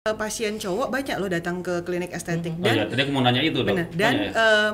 eh, pasien cowok banyak loh datang ke klinik estetik. Oh iya, dan tadi aku mau nanya itu benar dan ya? em,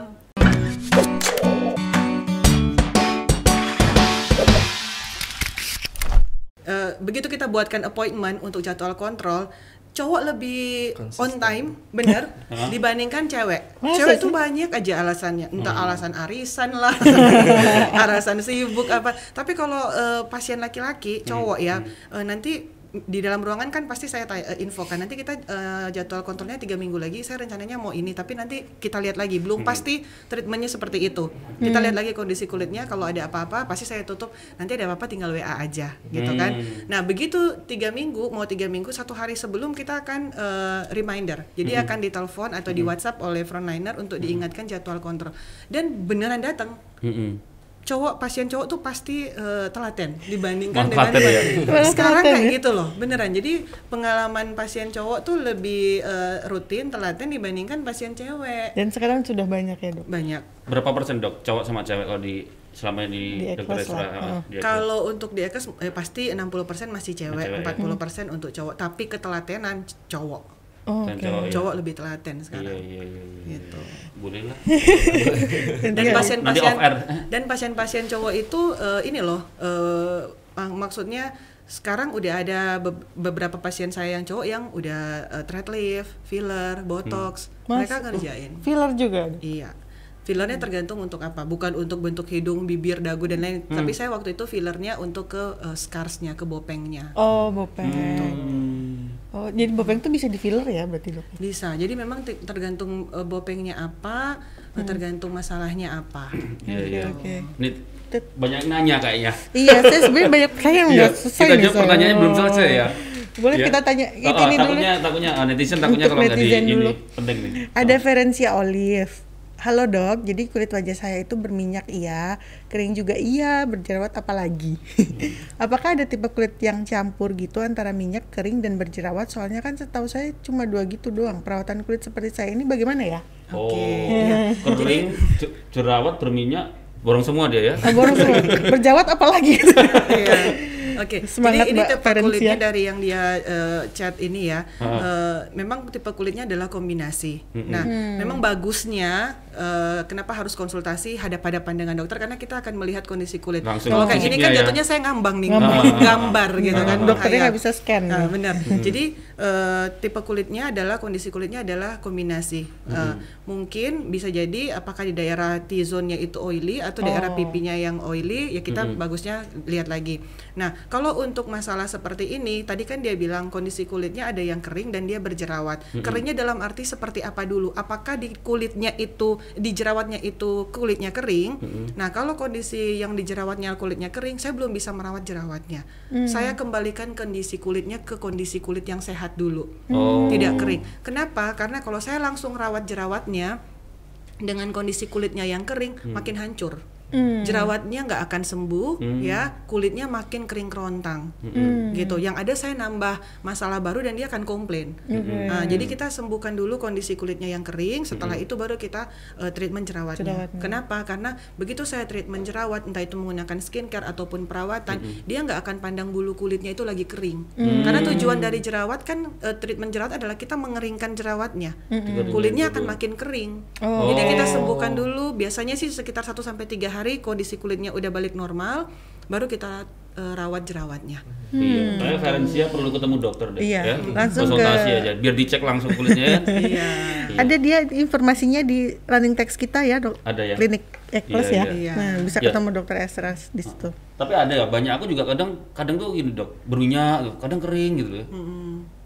eh, begitu kita buatkan appointment untuk jadwal kontrol cowok lebih on time bener dibandingkan cewek. Masa cewek sih? tuh banyak aja alasannya. Entah Hmm. alasan arisan lah alasan sibuk apa. Tapi kalau eh, pasien laki-laki Hmm. cowok ya eh, nanti di dalam ruangan kan pasti saya tanya, eh, infokan nanti kita eh, jadwal kontrolnya tiga minggu lagi saya rencananya mau ini. Tapi nanti kita lihat lagi. Belum Hmm. pasti treatmentnya seperti itu. Kita lihat lagi kondisi kulitnya. Kalau ada apa-apa pasti saya tutup. Nanti ada apa-apa tinggal WA aja gitu kan. Hmm. nah begitu tiga minggu mau tiga minggu satu hari sebelum kita akan eh, reminder. Jadi akan ditelepon atau di WhatsApp oleh frontliner untuk diingatkan jadwal kontrol. Dan beneran datang. Mm-mm. Cowok pasien cowok tuh pasti eh, telaten dibandingkan dengan ya? Sekarang kayak ya? gitu loh beneran jadi pengalaman pasien cowok tuh lebih eh, rutin telaten dibandingkan pasien cewek Dan sekarang sudah banyak ya dok. banyak Berapa persen dok cowok sama cewek kalau di selama ini Di dokter di Eklas. kalau untuk di Ekes eh, pasti 60% masih cewek, Cewek, ya. 40% untuk cowok tapi ketelatenan cowok Oh, Dan oke. cowok ya? cowok lebih telaten Iya sekarang iya iya. iya. gitu Boleh lah. dan Iya. pasien-pasien dan pasien-pasien cowok itu eh, ini loh eh, mak- maksudnya sekarang udah ada be- beberapa pasien saya yang cowok yang udah eh, thread lift, filler, botox, Mas- mereka ngerjain. Filler juga. Iya. Fillernya tergantung untuk apa, bukan untuk bentuk hidung, bibir, dagu dan lain. Tapi saya waktu itu fillernya untuk ke eh, scarsnya, ke bopengnya. Oh, bopeng. Hmm. Oh, jadi bopeng tuh bisa di filler ya berarti dok? Bisa. Jadi memang tergantung eh, bopengnya apa, eh, tergantung masalahnya apa. Iya Oke, iya. oke. Ini banyak nanya kayaknya. Iya, saya sebenarnya banyak saya yang Iya, nggak selesai kita jawab pertanyaannya belum selesai ya. Boleh Iya. kita tanya Oh, ini oh, dulu. takutnya takutnya ah, netizen takutnya Untuk kalau nggak di netizen ini penting nih. Ada Ferencia Olive. Halo dok, jadi kulit wajah saya itu berminyak iya, kering juga iya, berjerawat apalagi. Apakah ada tipe kulit yang campur gitu antara minyak, kering, dan berjerawat? Soalnya kan setahu saya cuma dua gitu doang. Perawatan kulit seperti saya ini bagaimana ya? Oh, Oke, iya. kering, je- jerawat, berminyak, borong semua dia ya. Ah, boros semua. berjerawat apalagi? Iya. Oke, Semangat, jadi ini Mbak tipe Ferencia. kulitnya dari yang dia eh, chat ini ya, eh, memang tipe kulitnya adalah kombinasi. Nah, memang bagusnya eh, kenapa harus konsultasi hadap-hadapan dengan dokter karena kita akan melihat kondisi kulit. Langsung Kalau kayak gini kan ya. jatuhnya saya ngambang nih, Ngambang. gambar gitu kan. Dokternya menghayal. nggak bisa scan. Nah, benar. Jadi eh, tipe kulitnya adalah kondisi kulitnya adalah kombinasi. Eh, mungkin bisa jadi apakah di daerah T-zone-nya itu oily atau daerah Oh. pipinya yang oily ya kita bagusnya lihat lagi. Nah, kalau untuk masalah seperti ini tadi kan dia bilang kondisi kulitnya ada yang kering dan dia berjerawat. Keringnya dalam arti seperti apa dulu? Apakah di kulitnya itu di jerawatnya itu kulitnya kering? Nah, kalau kondisi yang di jerawatnya kulitnya kering, saya belum bisa merawat jerawatnya. Saya kembalikan kondisi kulitnya ke kondisi kulit yang sehat dulu. Oh. Tidak kering. Kenapa? Karena kalau saya langsung rawat jerawatnya dengan kondisi kulitnya yang kering, makin hancur. Hmm. Jerawatnya nggak akan sembuh, ya kulitnya makin kering kerontang, Hmm. gitu. Yang ada saya nambah masalah baru dan dia akan komplain. Nah, jadi kita sembuhkan dulu kondisi kulitnya yang kering, setelah itu baru kita eh, treatment jerawatnya. Jerawatnya. Kenapa? Karena begitu saya treatment jerawat, entah itu menggunakan skincare ataupun perawatan, dia nggak akan pandang bulu kulitnya itu lagi kering. Karena tujuan dari jerawat kan eh, treatment jerawat adalah kita mengeringkan jerawatnya. Kulitnya akan makin kering. Oh. Jadi kita sembuhkan dulu. Biasanya sih sekitar 1 sampai 3 hari kondisi kulitnya udah balik normal, baru kita eh, rawat jerawatnya. Iya, kayak Ferencia perlu ketemu dokter deh. Iya, ya. langsung konsultasi ke- aja, biar dicek langsung kulitnya ya. Iya. Ada dia informasinya di running text kita ya dok. Ada ya? Klinik Eklas Iya, ya. iya. Nah bisa Iya. ketemu dokter Esras di situ. Tapi ada ya, banyak aku juga kadang kadang tuh gini dok, berminyak, kadang kering gitu ya.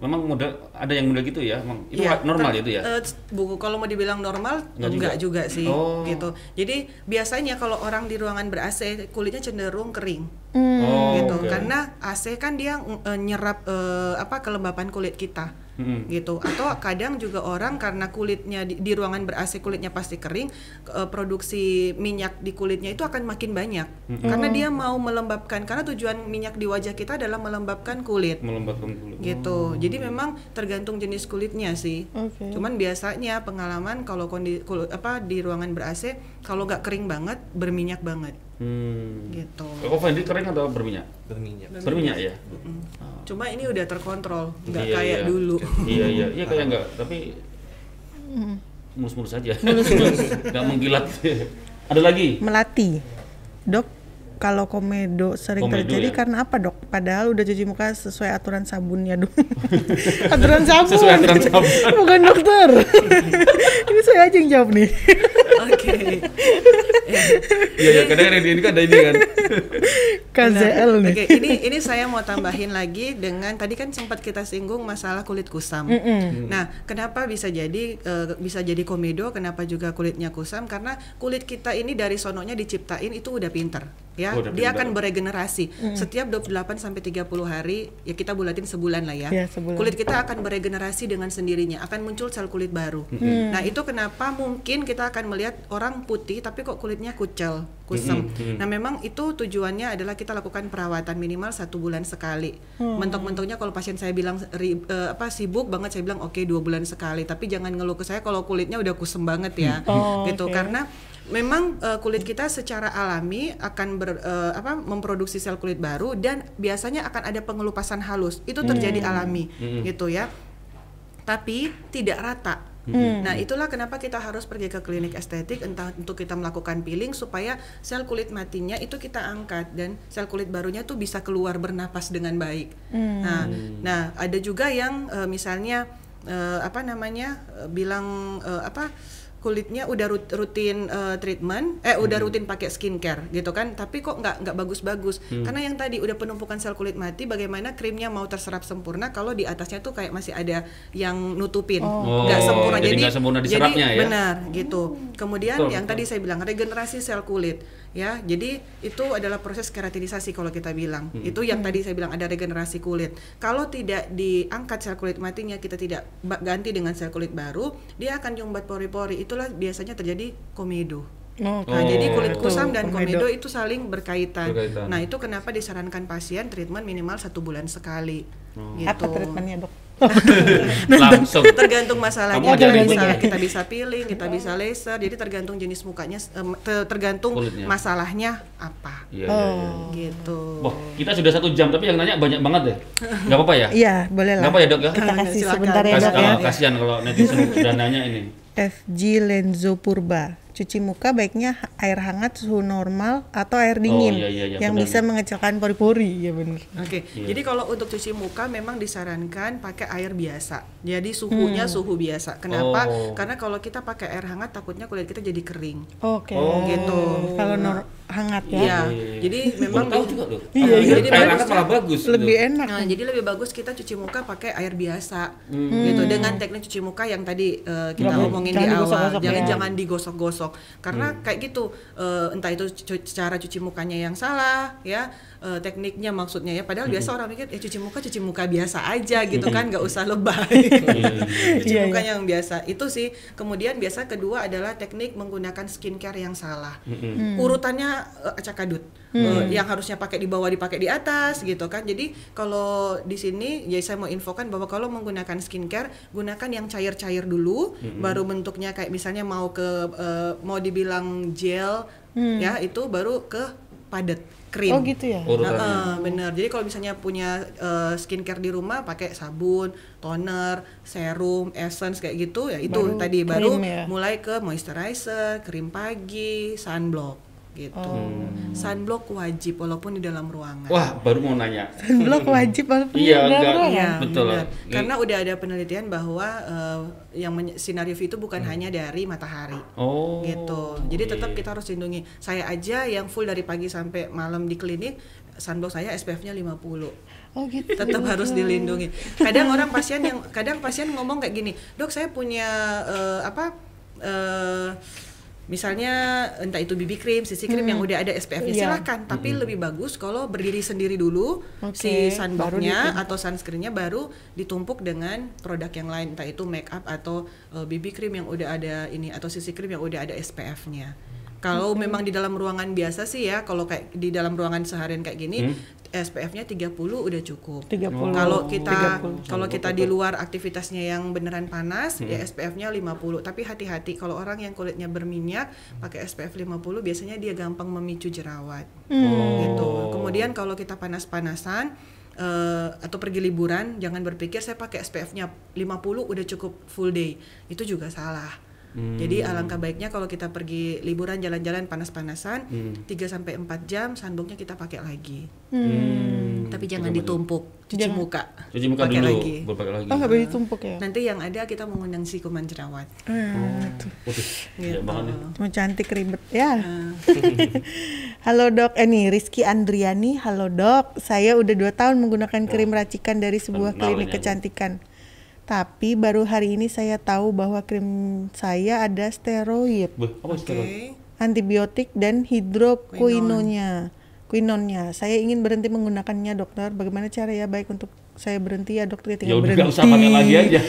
Memang model ada yang model gitu ya, emang itu Iya, normal ter- itu ya. eh, buku kalau mau dibilang normal Nggak enggak, juga? juga. sih Oh. gitu. Jadi biasanya kalau orang di ruangan ber AC kulitnya cenderung kering. oh, gitu oke. karena AC kan dia eh, nyerap eh, apa kelembapan kulit kita Mm-mm. gitu. Atau kadang juga orang karena kulitnya di, di ruangan ber AC kulitnya pasti kering eh, produksi minyak di kulitnya itu akan makin banyak. Karena dia mau melembabkan karena tujuan minyak di wajah kita adalah melembabkan kulit. Melembabkan kulit. gitu. Jadi memang tergantung jenis kulitnya sih. Oke. cuman biasanya pengalaman kalau kondi, kul- apa di ruangan ber AC kalau nggak kering banget berminyak banget Hmm. gitu. Kok Fendi kering atau berminyak? berminyak Berminyak ya? Cuma ini udah terkontrol, nggak Iya, kayak iya. dulu. iya iya iya kayak enggak tapi mulus-mulus aja nggak mengkilat ada lagi Melati. Dok, kalau komedo sering Komedo terjadi ya? karena apa dok? Padahal udah cuci muka sesuai aturan sabunnya dong. aturan sabun. Sesuai aturan sabun. Bukan dokter. ini saya aja yang jawab nih. Oke. Ya. iya iya kadang ada ini kan ada ini kan KZL nih. Oke, ini ini saya mau tambahin lagi dengan tadi kan sempat kita singgung masalah kulit kusam. Nah, kenapa bisa jadi eh, bisa jadi komedo? Kenapa juga kulitnya kusam? Karena kulit kita ini dari sononya diciptain itu udah pinter, ya. Oh, Dia akan beregenerasi. Setiap 28 sampai 30 hari, ya kita bulatin sebulan lah ya. Ya, sebulan. Kulit kita akan beregenerasi dengan sendirinya, akan muncul sel kulit baru. Nah, itu kenapa mungkin kita akan melihat orang putih tapi kok kulitnya kucel, kusam. Nah, memang itu tujuannya adalah kita lakukan perawatan minimal satu bulan sekali. Mentok-mentoknya kalau pasien saya bilang ri- eh, apa sibuk banget, saya bilang oke dua bulan sekali. Tapi jangan ngeluh ke saya kalau kulitnya udah kusam banget ya, Oh, gitu. oke. Karena memang eh, kulit kita secara alami akan ber, eh, apa memproduksi sel kulit baru dan biasanya akan ada pengelupasan halus. Itu terjadi alami, gitu ya. Tapi tidak rata. Nah, itulah kenapa kita harus pergi ke klinik estetik entah untuk kita melakukan peeling supaya sel kulit matinya itu kita angkat dan sel kulit barunya tuh bisa keluar bernapas dengan baik. Nah, nah ada juga yang eh, misalnya eh, apa namanya eh, bilang eh, apa kulitnya udah rut- rutin eh, treatment, eh udah rutin pakai skincare gitu kan, tapi kok nggak nggak bagus-bagus. Karena yang tadi udah penumpukan sel kulit mati, bagaimana krimnya mau terserap sempurna kalau di atasnya tuh kayak masih ada yang nutupin, nggak Oh, sempurna. jadi nggak sempurna diserapnya ya? benar gitu. Kemudian Betul, yang betul. tadi saya bilang regenerasi sel kulit ya, jadi itu adalah proses keratinisasi kalau kita bilang, itu yang tadi saya bilang ada regenerasi kulit. Kalau tidak diangkat sel kulit matinya, kita tidak ganti dengan sel kulit baru, dia akan nyumbat pori-pori. Itulah biasanya terjadi komedo. Oh, Nah, jadi kulit kusam dan komedo. komedo itu saling berkaitan. Berkaitan. Nah, itu kenapa disarankan pasien treatment minimal satu bulan sekali. Gitu. Apa treatmentnya dok? langsung tergantung masalahnya Kamu kita bisa ya? kita bisa peeling kita bisa laser jadi tergantung jenis mukanya tergantung Kulitnya. masalahnya apa iya iya iya Oh. gitu Wah, kita sudah satu jam tapi yang nanya banyak banget deh. Nggak apa-apa ya? Iya, boleh lah. Nggak apa ya dok ya? Kita kasih Silakan. sebentar ya Kas- dok ya. ah, kasihan kalau netizen sudah nanya ini. FG Lenzo Purba. Cuci muka baiknya air hangat suhu normal atau air dingin iya, iya, iya, yang benar. bisa mengecilkan pori-pori. Ya benar. Oke, Iya. jadi kalau untuk cuci muka memang disarankan pakai air biasa. Jadi suhunya suhu biasa. Kenapa? Oh. Karena kalau kita pakai air hangat takutnya kulit kita jadi kering. Oke. Oh. Gitu. Kalau nor- hangat ya. Iya. Iya, iya. Jadi memang tahu juga tuh. Iya, iya. air Jadi hangat malah bagus. Lebih gitu. enak. Nah, jadi lebih bagus kita cuci muka pakai air biasa, Hmm. gitu. Dengan teknik cuci muka yang tadi eh, kita Jangan- omongin jangan di awal, digosok-gosok jangan ya. jangan digosok-gosok, karena Hmm. kayak gitu, eh, entah itu cu- cara cuci mukanya yang salah, ya, eh, tekniknya maksudnya ya. Padahal Hmm. biasa orang mikir, ya cuci muka cuci muka biasa aja, gitu kan, nggak usah lebay. Iya, cuci Iya, muka yang biasa itu sih. Kemudian biasa kedua adalah teknik menggunakan skincare yang salah. Urutannya eh, acak adut. Eh, yang harusnya pakai di bawah dipakai di atas gitu kan. Jadi kalau di sini ya saya mau infokan bahwa kalau menggunakan skincare gunakan yang cair-cair dulu baru bentuknya kayak misalnya mau ke eh, mau dibilang gel ya itu baru ke padat krim. Oh gitu ya. Urutannya. Nah, eh, bener. Jadi kalau misalnya punya eh, skincare di rumah pakai sabun, toner, serum, essence kayak gitu ya itu Baru tadi krim baru ya? mulai ke moisturizer, krim pagi, sunblock gitu. Sunblock wajib walaupun di dalam ruangan. Wah, baru mau nanya. Sunblock wajib walaupun Iya, di dalam enggak. ruangan. Iya, Betul. benar. Karena udah ada penelitian bahwa eh, yang sinar UV itu bukan hanya dari matahari. Oh. gitu. Jadi tetap iya. kita harus lindungi. Saya aja yang full dari pagi sampai malam di klinik, sunblock saya SPF-nya 50. Oh gitu. Tetap harus dilindungi. Kadang orang pasien yang kadang pasien ngomong kayak gini, "Dok, saya punya eh, apa eh, misalnya entah itu BB cream, CC cream yang udah ada SPF-nya Iya. silakan, tapi lebih bagus kalau berdiri sendiri dulu Oke, si sunblocknya atau sunscreennya baru ditumpuk dengan produk yang lain, entah itu make up atau eh, BB cream yang udah ada ini atau CC cream yang udah ada SPF-nya. Kalau memang di dalam ruangan biasa sih ya, kalau kayak di dalam ruangan seharian kayak gini, SPF-nya 30 udah cukup. 30. Kalau kita 30. kalau kita di luar aktivitasnya yang beneran panas, Hmm. ya SPF-nya 50. Tapi hati-hati kalau orang yang kulitnya berminyak pakai SPF 50 biasanya dia gampang memicu jerawat. Gitu. Kemudian kalau kita panas-panasan eh, atau pergi liburan, jangan berpikir saya pakai SPF-nya 50 udah cukup full day. Itu juga salah. Jadi alangkah baiknya kalau kita pergi liburan jalan-jalan panas-panasan, 3 sampai 4 jam sandungnya kita pakai lagi. Hmm. Tapi jangan ditumpuk, cuci Jangan. muka. Cuci muka Pakai dulu, lagi. baru pakai lagi. Oh nggak boleh ditumpuk ya? Nanti yang ada kita mengundang si kuman jerawat. Hmm. Waduh, Gitu. ya. Cuma cantik ribet ya. Nah, Halo dok, eh nih Rizky Andriani. Halo dok, saya udah dua tahun menggunakan krim racikan dari sebuah Kenal klinik ini aku. Tapi baru hari ini saya tahu bahwa krim saya ada steroid, Beuh, apa Oke. steroid? antibiotik dan hidroquinonya. Quinonnya. Saya ingin berhenti menggunakannya dokter. Bagaimana cara ya baik untuk saya berhenti ya dokter ya Ya tinggal udah berhenti. nggak usah pakai lagi aja.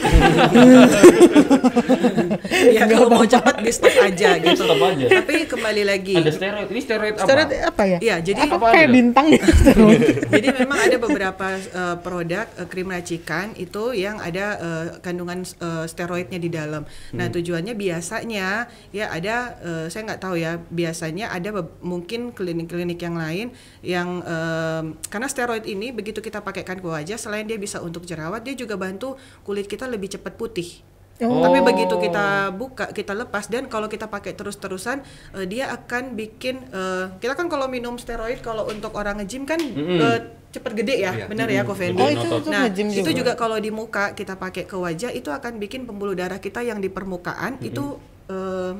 ya kalau mau cepat di stop aja gitu. Stop aja. Tapi kembali lagi. Ada steroid. Ini steroid apa? Steroid apa ya? Iya, jadi apa, apa kayak ada? bintang ya steroid? Jadi memang ada beberapa eh, produk eh, krim racikan itu yang ada eh, kandungan eh, steroidnya di dalam. Nah tujuannya biasanya ya ada eh, saya nggak tahu ya biasanya ada mungkin klinik-klinik yang lain yang eh, karena steroid ini begitu kita pakaikan ke wajah selain dia bisa untuk jerawat dia juga bantu kulit kita lebih cepat putih. Oh. Tapi begitu kita buka, kita lepas dan kalau kita pakai terus-terusan eh, dia akan bikin eh, kita kan kalau minum steroid kalau untuk orang nge-gym kan eh, cepet gede ya, Iya. benar ya, Kovendi. Oh, itu- itu nah, itu juga. juga kalau di muka kita pakai ke wajah itu akan bikin pembuluh darah kita yang di permukaan itu eh,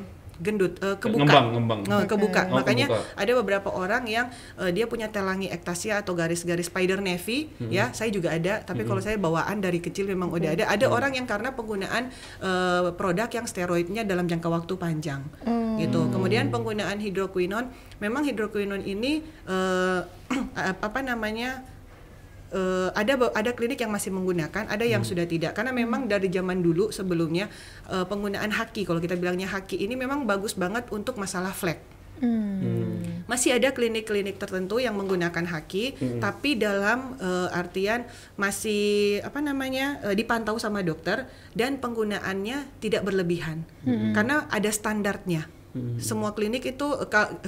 gendut, eh, kebuka, Ngembang, ngembang. Eh, kebuka. Oh, Makanya kebuka. ada beberapa orang yang eh, dia punya telangi ektasia atau garis-garis spider navy, ya, saya juga ada. Tapi kalau saya bawaan dari kecil memang udah ada. Ada orang yang karena penggunaan eh, produk yang steroidnya dalam jangka waktu panjang, gitu. Kemudian penggunaan hidroquinon, memang hidroquinon ini eh, apa namanya? Eh, ada ada klinik yang masih menggunakan, ada yang sudah tidak. Karena memang dari zaman dulu sebelumnya eh, penggunaan haki, kalau kita bilangnya haki ini memang bagus banget untuk masalah flek. Hmm. Masih ada klinik-klinik tertentu yang menggunakan haki, tapi dalam eh, artian masih apa namanya eh, dipantau sama dokter dan penggunaannya tidak berlebihan, karena ada standarnya. Semua klinik itu,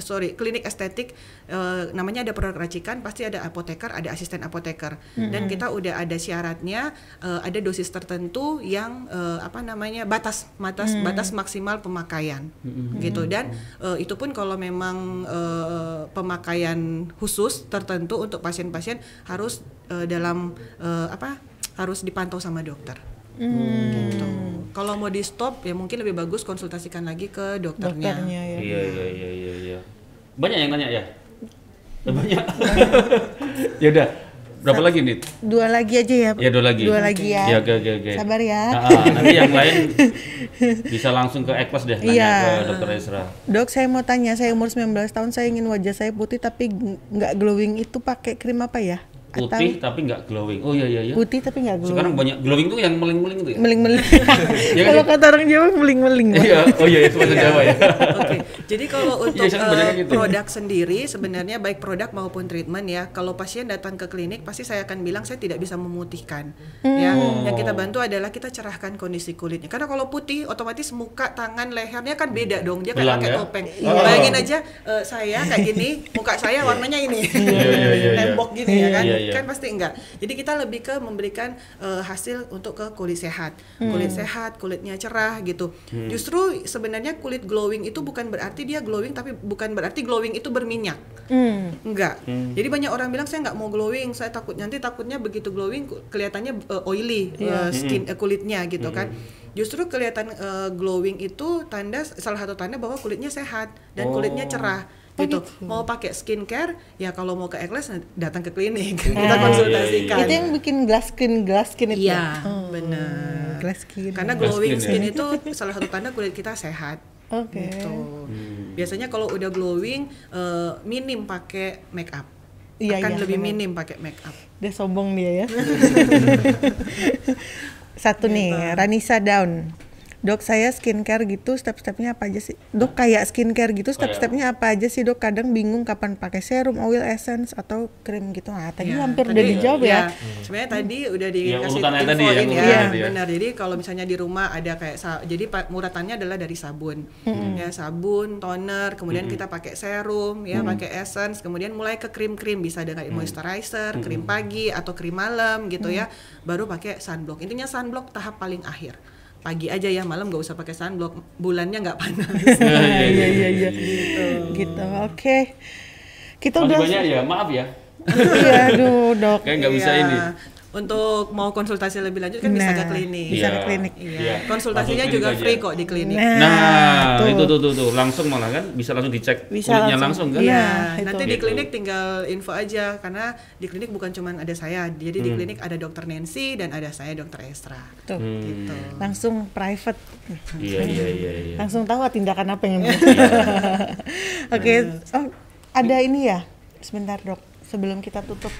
sorry, klinik estetik eh, namanya ada produk racikan, pasti ada apoteker, ada asisten apoteker, dan kita udah ada syaratnya, eh, ada dosis tertentu yang eh, apa namanya batas batas batas maksimal pemakaian, gitu. Dan eh, itu pun kalau memang eh, pemakaian khusus tertentu untuk pasien-pasien harus eh, dalam eh, apa harus dipantau sama dokter. Gitu. Kalau mau di stop ya mungkin lebih bagus konsultasikan lagi ke dokternya. Dokternya ya. Iya iya iya iya iya. Banyak yang nanya ya? Banyak. ya udah. Berapa lagi nih? Dua lagi aja ya. Ya dua lagi. Dua lagi ya. Ya oke oke oke. Sabar ya. Ah, ah, nanti yang lain bisa langsung ke Eklas deh nanya Iya. ke Dokter Ezra. Dok, saya mau tanya, saya umur 19 tahun, saya ingin wajah saya putih tapi ng- nggak glowing itu pakai krim apa ya? Putih tapi nggak glowing. Oh iya iya iya. Putih tapi nggak glowing. Sekarang banyak glowing tuh yang meling-meling itu ya? meling-meling. Iya kan, Kalau ya? kata orang Jawa meling-meling. Pak. Iya, oh iya itu bahasa Jawa ya. Oke, jadi kalau untuk Iya, banyak eh, yang gitu. produk sendiri sebenarnya baik produk maupun treatment ya, kalau pasien datang ke klinik pasti saya akan bilang saya tidak bisa memutihkan. Ya, Oh. yang kita bantu adalah kita cerahkan kondisi kulitnya. Karena kalau putih otomatis muka, tangan, lehernya kan beda dong. Dia kayak pakai ya? topeng. Oh. Bayangin aja eh, saya kayak gini, muka saya warnanya ini. Iya, iya, iya, iya. Ya kan. Iya, iya. Kan pasti enggak. Jadi kita lebih ke memberikan eh, hasil untuk ke kulit sehat. Kulit sehat, kulitnya cerah gitu. Justru sebenarnya kulit glowing itu bukan berarti dia glowing tapi bukan berarti glowing itu berminyak. Hmm. Enggak. Jadi banyak orang bilang saya nggak mau glowing, saya takut nanti takutnya begitu glowing kelihatannya eh, oily eh, skin eh, kulitnya gitu kan. Justru kelihatan eh, glowing itu tanda salah satu tanda bahwa kulitnya sehat dan kulitnya Oh. cerah Oh, gitu. gitu. Mau pakai skincare ya kalau mau ke Ekles datang ke klinik kita konsultasikan. Itu yang bikin glass skin, glass skin itu. Iya, ya? Oh, benar. Glass skin. Karena Glass glowing skin, skin ya. itu salah satu tanda kulit kita sehat. Oke. Gitu. Hmm. Biasanya kalau udah glowing eh, minim pakai make up. Iya, Akan iya, lebih benar. minim pakai make up. Dia sombong dia ya. Satu nih, Gitu. Ranisa Down. Dok, saya skincare gitu, step-stepnya apa aja sih? Dok, kayak skincare gitu, step-stepnya apa aja sih, Dok? Kadang bingung kapan pakai serum, oil, essence, atau krim gitu. Nah, tadi Ya, hampir tadi- udah dijawab ya. Sebenarnya tadi udah Ya, dikasih urutannya infoin tadi ya, ya, tadi ya. benar. Jadi kalau misalnya di rumah ada kayak jadi muratannya adalah dari sabun, ya sabun, toner, kemudian kita pakai serum, ya pakai essence, kemudian mulai ke krim-krim bisa dengan moisturizer, krim pagi atau krim malam gitu ya, baru pakai sunblock. Intinya sunblock tahap paling akhir. Pagi aja ya, malam nggak usah pakai sunblock, bulannya nggak panas. Iya iya iya iya. Gitu. Oke. Kita Masih udah banyak ya, maaf ya. Iya, aduh, Dok. Kayak nggak bisa Iya. ini. Untuk mau konsultasi lebih lanjut kan bisa Nah, ke klinik. bisa ke Iya. klinik. Iya. Iya. Konsultasinya Langsung juga klinik free aja. kok di klinik. Nah, Nah, tuh. itu tuh tuh tuh langsung malah kan bisa langsung dicek Bisa kulitnya langsung. langsung, kan? Iya. Iya, itu. nanti di Gitu. klinik tinggal info aja karena di klinik bukan cuma ada saya, jadi Hmm. di klinik ada dokter Nancy dan ada saya dokter Estra. Tuh. Hmm. Gitu. Langsung private. Iya iya iya iya. Langsung tahu tindakan apa yang Oke, oh, ada ini ya. Sebentar, Dok. Sebelum kita tutup.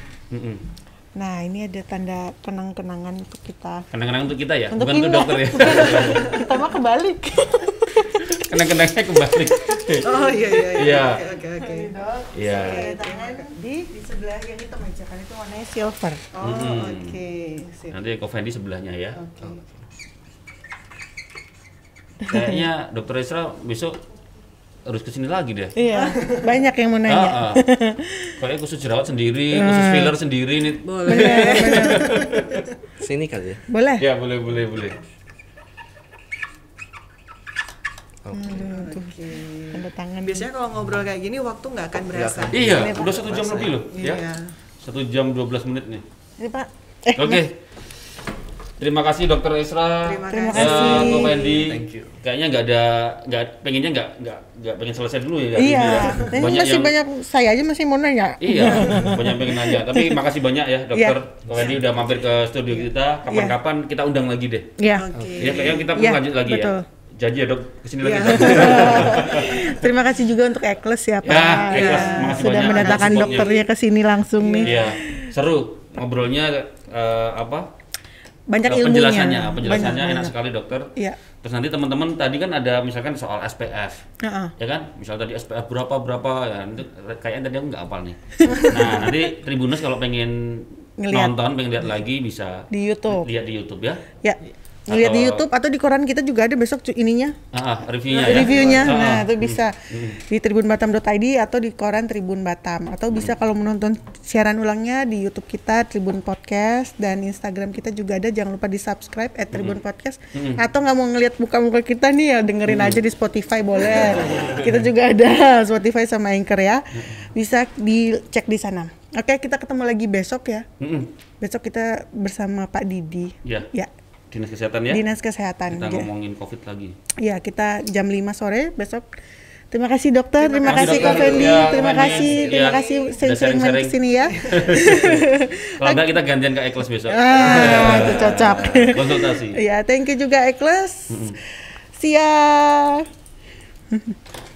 Nah, ini ada tanda kenang-kenangan untuk kita. Kenang-kenang untuk kita ya, Untuk bukan untuk dokter ya. kita mah kebalik. Kenang-kenangnya kembali. Oh iya iya Iya. Oke oke oke. Iya. tangan di di sebelah yang itu meja kan itu warnanya silver. Oh oke. Sip. Nanti Kovendi sebelahnya ya. Oke. Kayaknya dokter Esra besok harus ke sini lagi deh. Iya, banyak yang mau nanya. Ah, ah. Kayaknya khusus jerawat sendiri, khusus filler sendiri nih. Boleh. Sini kali ya. Boleh? Ya boleh boleh boleh. Oke. Tanda tangan. Biasanya kalau ngobrol kayak gini waktu nggak akan berasa. Iya, udah satu jam lebih loh, Iya. ya. Satu jam 12 menit nih. Ini Pak. Eh, Oke. Terima kasih Dokter Esra. Terima Terima kasih. kasih. Ya, Ko Fendi. Thank you. Kayaknya nggak ada, nggak pengennya nggak nggak nggak pengen selesai dulu ya. Iya, ya. Banyak masih yang banyak saya aja masih mau nanya. Iya, banyak pengen nanya. Tapi makasih banyak ya dokter. Iya. Ko Fendi udah mampir ke studio kita. Kapan-kapan kita undang lagi deh. Iya. Oke. Ya kayaknya kita perlu Iya, lanjut lagi betul. ya. Janji ya dok, ke sini lagi. Iya. Dok. Terima kasih juga untuk Ekles ya Pak. Ya, Ekles, Ya, makasih Sudah banyak mendatangkan dokternya ke sini langsung nih. Iya, seru ngobrolnya eh, apa? Banyak Eh, ilmunya. Penjelasannya, penjelasannya Banyak, enak banyak. sekali dokter. Iya. Terus nanti teman-teman tadi kan ada misalkan soal SPF. Heeh. ya kan misal tadi SPF berapa berapa ya itu kayaknya tadi aku nggak hafal nih nah nanti Tribunus kalau pengen Ngeliat. nonton pengen lihat lagi bisa Di YouTube. lihat di YouTube ya Ya. Ngeliat di YouTube atau di koran kita juga ada besok ininya ah, ah, reviewnya ya reviewnya. Ah, ah. Nah, itu bisa di tribunbatam.id atau di koran Tribun Batam atau bisa kalau menonton siaran ulangnya di YouTube kita Tribun Podcast dan Instagram kita juga ada. Jangan lupa di-subscribe at Tribun Podcast atau nggak mau ngelihat muka-muka kita nih ya dengerin aja di Spotify boleh. kita juga ada Spotify sama Anchor ya. Bisa dicek di sana. Oke, kita ketemu lagi besok ya. Mm-mm. Besok kita bersama Pak Didi. ya Ya, dinas kesehatan ya Dinas Kesehatan. kita Ya. ngomongin covid lagi Ya, kita jam 5 sore besok. Terima kasih dokter, terima, Terima kasih Kak. Fendi, Ya, terima Fendi. kasih, terima Ya, kasih sering-sering main ke sini ya. kalau enggak kita gantian ke Ekles besok ah, itu cocok. konsultasi ya, thank you juga Ekles. Siap.